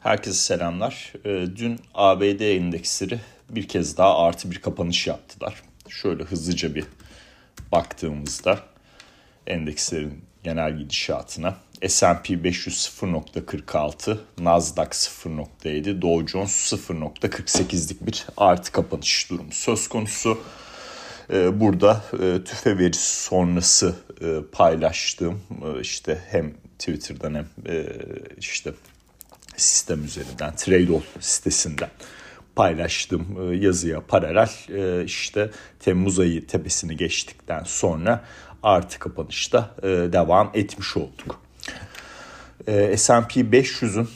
Herkese selamlar. Ee, dün ABD endeksleri bir kez daha artı bir kapanış yaptılar. Şöyle hızlıca bir baktığımızda endekslerin genel gidişatına S&P 500 0.46, Nasdaq 0.7, Dow Jones 0.48'lik bir artı kapanış durumu söz konusu. Ee, burada e, tüfe verisi sonrası e, paylaştığım e, işte hem Twitter'dan hem işte sistem üzerinden, Tradeall sitesinden paylaştığım yazıya paralel işte Temmuz ayı tepesini geçtikten sonra artı kapanışta devam etmiş olduk. S&P 500'ün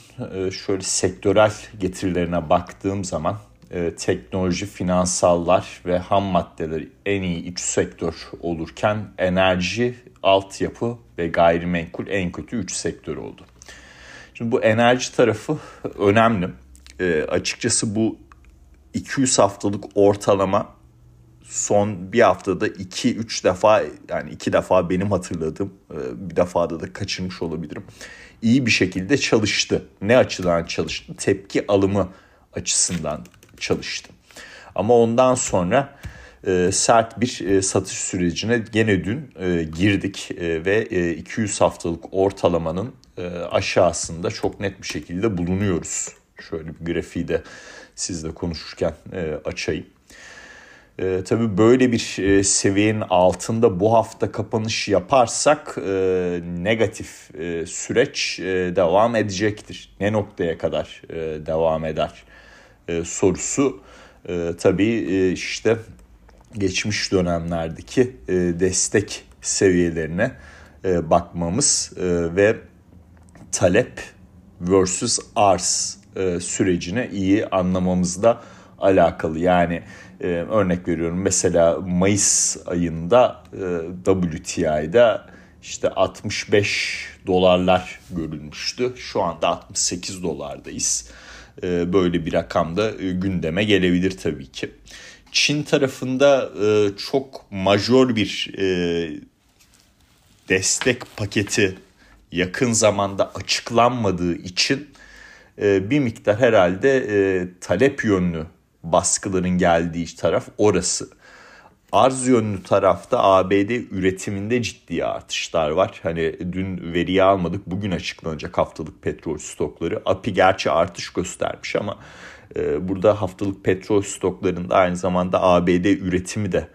şöyle sektörel getirilerine baktığım zaman e, teknoloji, finansallar ve ham maddeler en iyi üç sektör olurken enerji, altyapı ve gayrimenkul en kötü üç sektör oldu. Şimdi bu enerji tarafı önemli. E, açıkçası bu 200 haftalık ortalama son bir haftada 2-3 defa yani 2 defa benim hatırladığım e, bir defada da kaçırmış olabilirim. İyi bir şekilde çalıştı. Ne açıdan çalıştı? Tepki alımı açısından çalıştım. Ama ondan sonra e, sert bir e, satış sürecine gene dün girdik ve e, 200 haftalık ortalamanın aşağısında çok net bir şekilde bulunuyoruz. Şöyle bir grafiği de sizle konuşurken e, açayım. E, tabii böyle bir e, seviyenin altında bu hafta kapanış yaparsak e, negatif e, süreç e, devam edecektir. Ne noktaya kadar e, devam eder? e, sorusu e, tabii e, işte geçmiş dönemlerdeki e, destek seviyelerine e, bakmamız e, ve talep versus arz e, sürecini iyi anlamamızla alakalı. Yani e, örnek veriyorum mesela Mayıs ayında e, WTI'da işte 65 dolarlar görülmüştü. Şu anda 68 dolardayız. E, böyle bir rakamda e, gündeme gelebilir tabii ki. Çin tarafında e, çok majör bir destek paketi yakın zamanda açıklanmadığı için bir miktar herhalde talep yönlü baskıların geldiği taraf orası arz yönlü tarafta ABD üretiminde ciddi artışlar var. Hani dün veriyi almadık. Bugün açıklanacak haftalık petrol stokları. API gerçi artış göstermiş ama e, burada haftalık petrol stoklarında aynı zamanda ABD üretimi de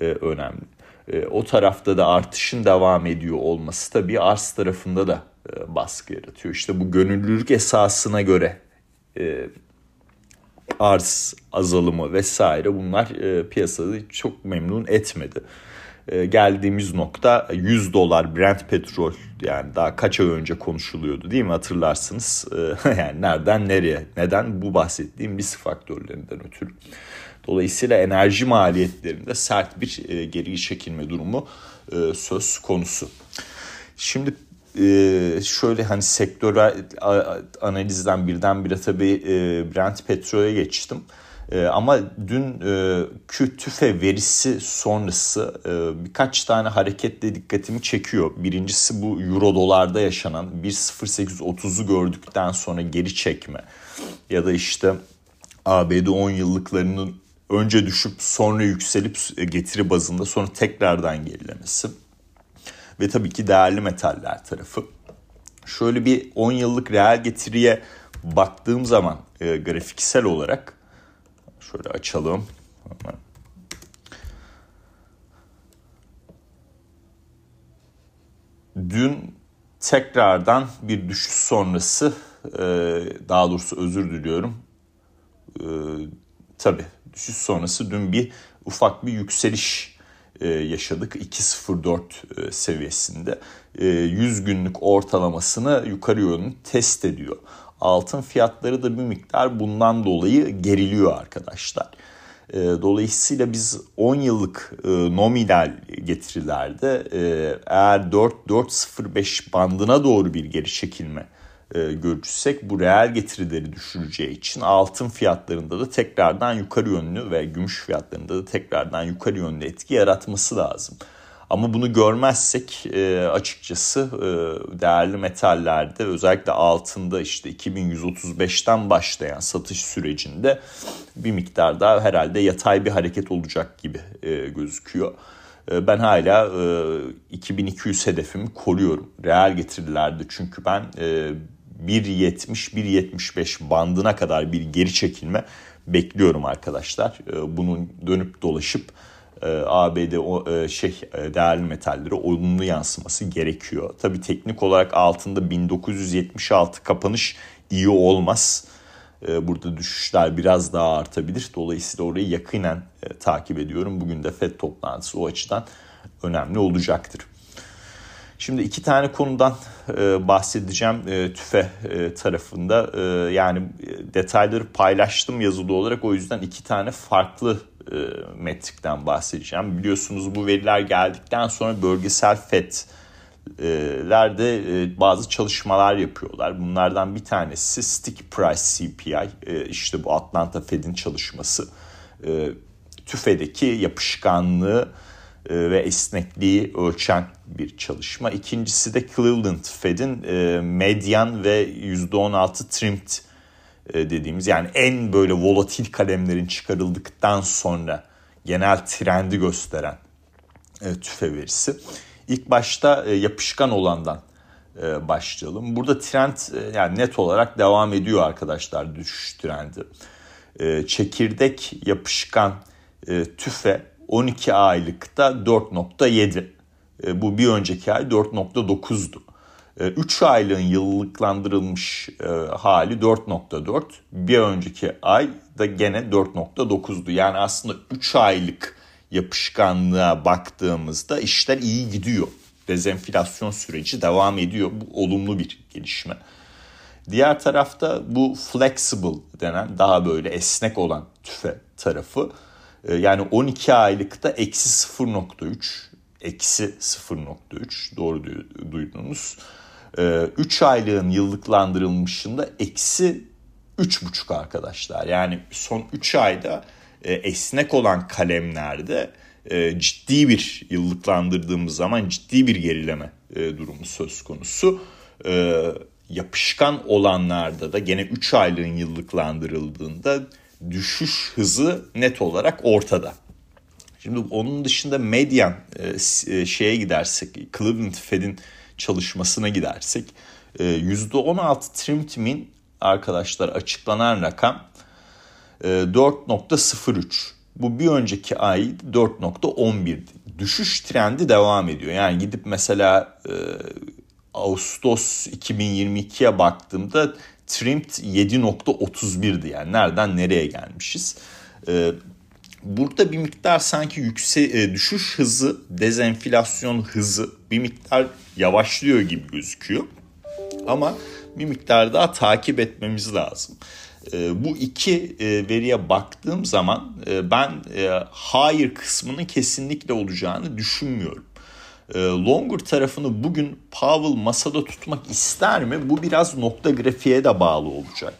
e, önemli. E, o tarafta da artışın devam ediyor olması tabii arz tarafında da e, baskı yaratıyor. İşte bu gönüllülük esasına göre e, arz azalımı vesaire bunlar e, piyasayı çok memnun etmedi. Geldiğimiz nokta 100 dolar Brent petrol yani daha kaç ay önce konuşuluyordu değil mi hatırlarsınız. Yani nereden nereye neden bu bahsettiğim risk faktörlerinden ötürü. Dolayısıyla enerji maliyetlerinde sert bir e, geri çekilme durumu e, söz konusu. Şimdi ee, şöyle hani sektörel analizden birdenbire tabii e, Brent petrole geçtim. E, ama dün e, TÜFE verisi sonrası e, birkaç tane hareketle dikkatimi çekiyor. Birincisi bu euro dolarda yaşanan 1.0830'u gördükten sonra geri çekme. Ya da işte ABD 10 yıllıklarının önce düşüp sonra yükselip getiri bazında sonra tekrardan gerilemesi ve tabii ki değerli metaller tarafı. Şöyle bir 10 yıllık reel getiriye baktığım zaman e, grafiksel olarak şöyle açalım. Dün tekrardan bir düşüş sonrası e, daha doğrusu özür diliyorum. E, tabii düşüş sonrası dün bir ufak bir yükseliş e, yaşadık 2.04 e, seviyesinde. 100 e, günlük ortalamasını yukarı yönlü test ediyor. Altın fiyatları da bir miktar bundan dolayı geriliyor arkadaşlar. Dolayısıyla biz 10 yıllık nominal getirilerde eğer 4-4.05 bandına doğru bir geri çekilme görürsek bu reel getirileri düşüreceği için altın fiyatlarında da tekrardan yukarı yönlü ve gümüş fiyatlarında da tekrardan yukarı yönlü etki yaratması lazım. Ama bunu görmezsek e, açıkçası e, değerli metallerde özellikle altında işte 2135'ten başlayan satış sürecinde bir miktar daha herhalde yatay bir hareket olacak gibi e, gözüküyor. E, ben hala e, 2200 hedefimi koruyorum. Reel getirilerde çünkü ben e, 1.70-1.75 bandına kadar bir geri çekilme bekliyorum arkadaşlar. E, bunun dönüp dolaşıp e, ABD o e, şey e, değerli metallere olumlu yansıması gerekiyor. Tabi teknik olarak altında 1976 kapanış iyi olmaz. Burada düşüşler biraz daha artabilir. Dolayısıyla orayı yakinen takip ediyorum. Bugün de FED toplantısı o açıdan önemli olacaktır. Şimdi iki tane konudan e, bahsedeceğim e, TÜFE e, tarafında. Yani detayları paylaştım yazılı olarak o yüzden iki tane farklı metrikten bahsedeceğim. Biliyorsunuz bu veriler geldikten sonra bölgesel FED'lerde e, bazı çalışmalar yapıyorlar. Bunlardan bir tanesi Stick Price CPI. İşte bu Atlanta Fed'in çalışması. TÜFE'deki yapışkanlığı ve esnekliği ölçen bir çalışma. İkincisi de Cleveland Fed'in e, medyan ve %16 trimmed e, dediğimiz yani en böyle volatil kalemlerin çıkarıldıktan sonra genel trendi gösteren tüfe verisi. İlk başta yapışkan olandan başlayalım. Burada trend yani net olarak devam ediyor arkadaşlar düşüş trendi. Çekirdek yapışkan tüfe 12 aylıkta 4.7. E, bu bir önceki ay 4.9'du. 3 e, aylığın yıllıklandırılmış e, hali 4.4. Bir önceki ay da gene 4.9'du. Yani aslında 3 aylık yapışkanlığa baktığımızda işler iyi gidiyor. Dezenflasyon süreci devam ediyor. Bu olumlu bir gelişme. Diğer tarafta bu flexible denen daha böyle esnek olan tüfe tarafı yani 12 aylıkta eksi 0.3 eksi 0.3 doğru duydunuz. 3 ee, aylığın yıllıklandırılmışında eksi 3.5 arkadaşlar. Yani son 3 ayda e, esnek olan kalemlerde e, ciddi bir yıllıklandırdığımız zaman ciddi bir gerileme e, durumu söz konusu. Yapışkan olanlarda da gene 3 aylığın yıllıklandırıldığında düşüş hızı net olarak ortada. Şimdi onun dışında medyan e, e, şeye gidersek, Cleveland Fed'in çalışmasına gidersek %16 e, trim timin arkadaşlar açıklanan rakam 4.03. Bu bir önceki ay 4.11'di. Düşüş trendi devam ediyor. Yani gidip mesela Ağustos 2022'ye baktığımda trimmed 7.31'di yani nereden nereye gelmişiz. Ee, burada bir miktar sanki yüksek e, düşüş hızı, dezenflasyon hızı bir miktar yavaşlıyor gibi gözüküyor. Ama bir miktar daha takip etmemiz lazım. E, bu iki e, veriye baktığım zaman e, ben e, hayır kısmının kesinlikle olacağını düşünmüyorum. Ee, Longer tarafını bugün Powell masada tutmak ister mi? Bu biraz nokta grafiğe de bağlı olacak.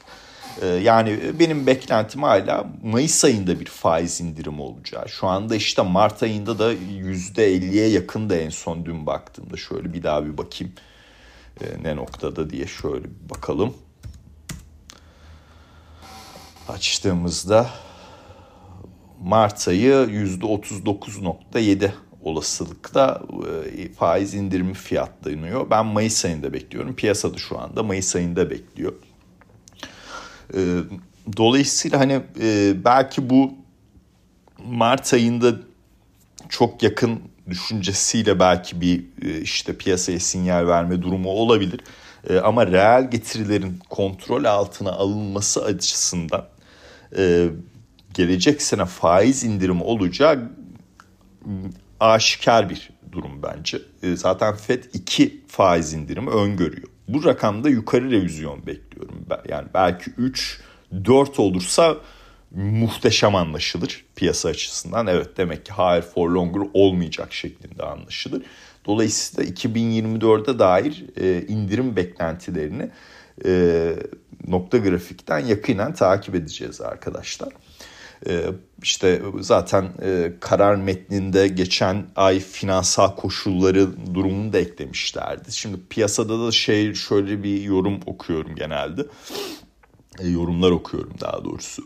Ee, yani benim beklentim hala Mayıs ayında bir faiz indirimi olacağı. Şu anda işte Mart ayında da %50'ye yakın da en son dün baktığımda. Şöyle bir daha bir bakayım ee, ne noktada diye şöyle bir bakalım. Açtığımızda Mart ayı %39.7 olasılıkla e, faiz indirimi fiyatlanıyor. Ben Mayıs ayında bekliyorum. Piyasada şu anda Mayıs ayında bekliyor. E, dolayısıyla hani e, belki bu Mart ayında çok yakın düşüncesiyle belki bir işte piyasaya sinyal verme durumu olabilir. Ama reel getirilerin kontrol altına alınması açısından gelecek sene faiz indirimi olacağı aşikar bir durum bence. E, zaten FED 2 faiz indirimi öngörüyor. Bu rakamda yukarı revizyon bekliyorum. Yani belki 3, 4 olursa muhteşem anlaşılır piyasa açısından. Evet demek ki higher for longer olmayacak şeklinde anlaşılır. Dolayısıyla 2024'e dair e, indirim beklentilerini e, nokta grafikten yakinen takip edeceğiz arkadaşlar. İşte zaten karar metninde geçen ay finansal koşulları durumunu da eklemişlerdi. Şimdi piyasada da şey şöyle bir yorum okuyorum genelde. Yorumlar okuyorum daha doğrusu.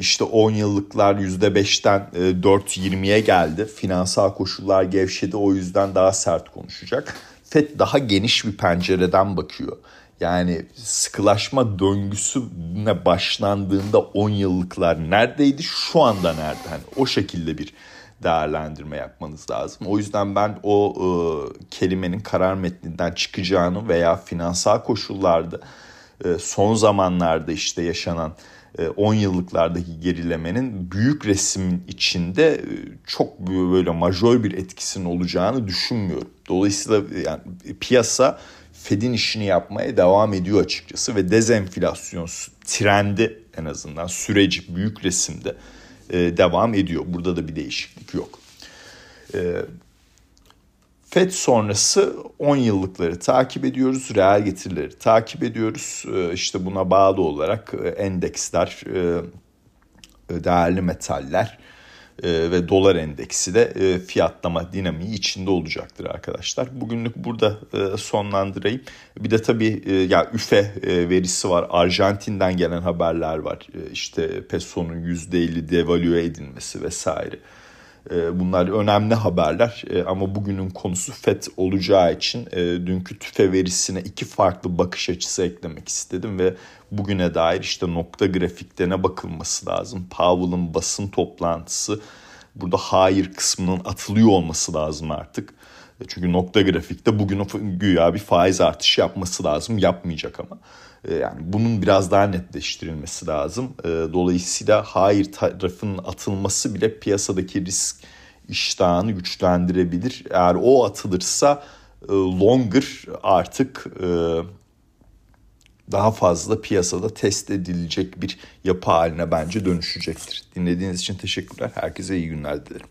İşte 10 yıllıklar %5'ten 4.20'ye geldi. Finansal koşullar gevşedi o yüzden daha sert konuşacak. FED daha geniş bir pencereden bakıyor. Yani sıkılaşma döngüsüne başlandığında 10 yıllıklar neredeydi şu anda nerede? Hani o şekilde bir değerlendirme yapmanız lazım. O yüzden ben o e, kelimenin karar metninden çıkacağını veya finansal koşullarda e, son zamanlarda işte yaşanan 10 e, yıllıklardaki gerilemenin büyük resmin içinde e, çok böyle majör bir etkisinin olacağını düşünmüyorum. Dolayısıyla yani piyasa Fed'in işini yapmaya devam ediyor açıkçası ve dezenflasyon trendi en azından süreci büyük resimde e, devam ediyor. Burada da bir değişiklik yok. FED sonrası 10 yıllıkları takip ediyoruz, reel getirileri takip ediyoruz. E, işte buna bağlı olarak e, endeksler, e, e değerli metaller, ve dolar endeksi de fiyatlama dinamiği içinde olacaktır arkadaşlar. Bugünlük burada sonlandırayım. Bir de tabii ya üfe verisi var. Arjantin'den gelen haberler var. İşte pesonun %50 devalüe edilmesi vesaire. Bunlar önemli haberler ama bugünün konusu FED olacağı için dünkü tüfe verisine iki farklı bakış açısı eklemek istedim ve bugüne dair işte nokta grafikte ne bakılması lazım. Powell'ın basın toplantısı burada hayır kısmının atılıyor olması lazım artık. Çünkü nokta grafikte bugün güya bir faiz artışı yapması lazım. Yapmayacak ama. E, yani bunun biraz daha netleştirilmesi lazım. E, dolayısıyla hayır tarafının atılması bile piyasadaki risk iştahını güçlendirebilir. Eğer o atılırsa e, longer artık daha fazla piyasada test edilecek bir yapı haline bence dönüşecektir. Dinlediğiniz için teşekkürler. Herkese iyi günler dilerim.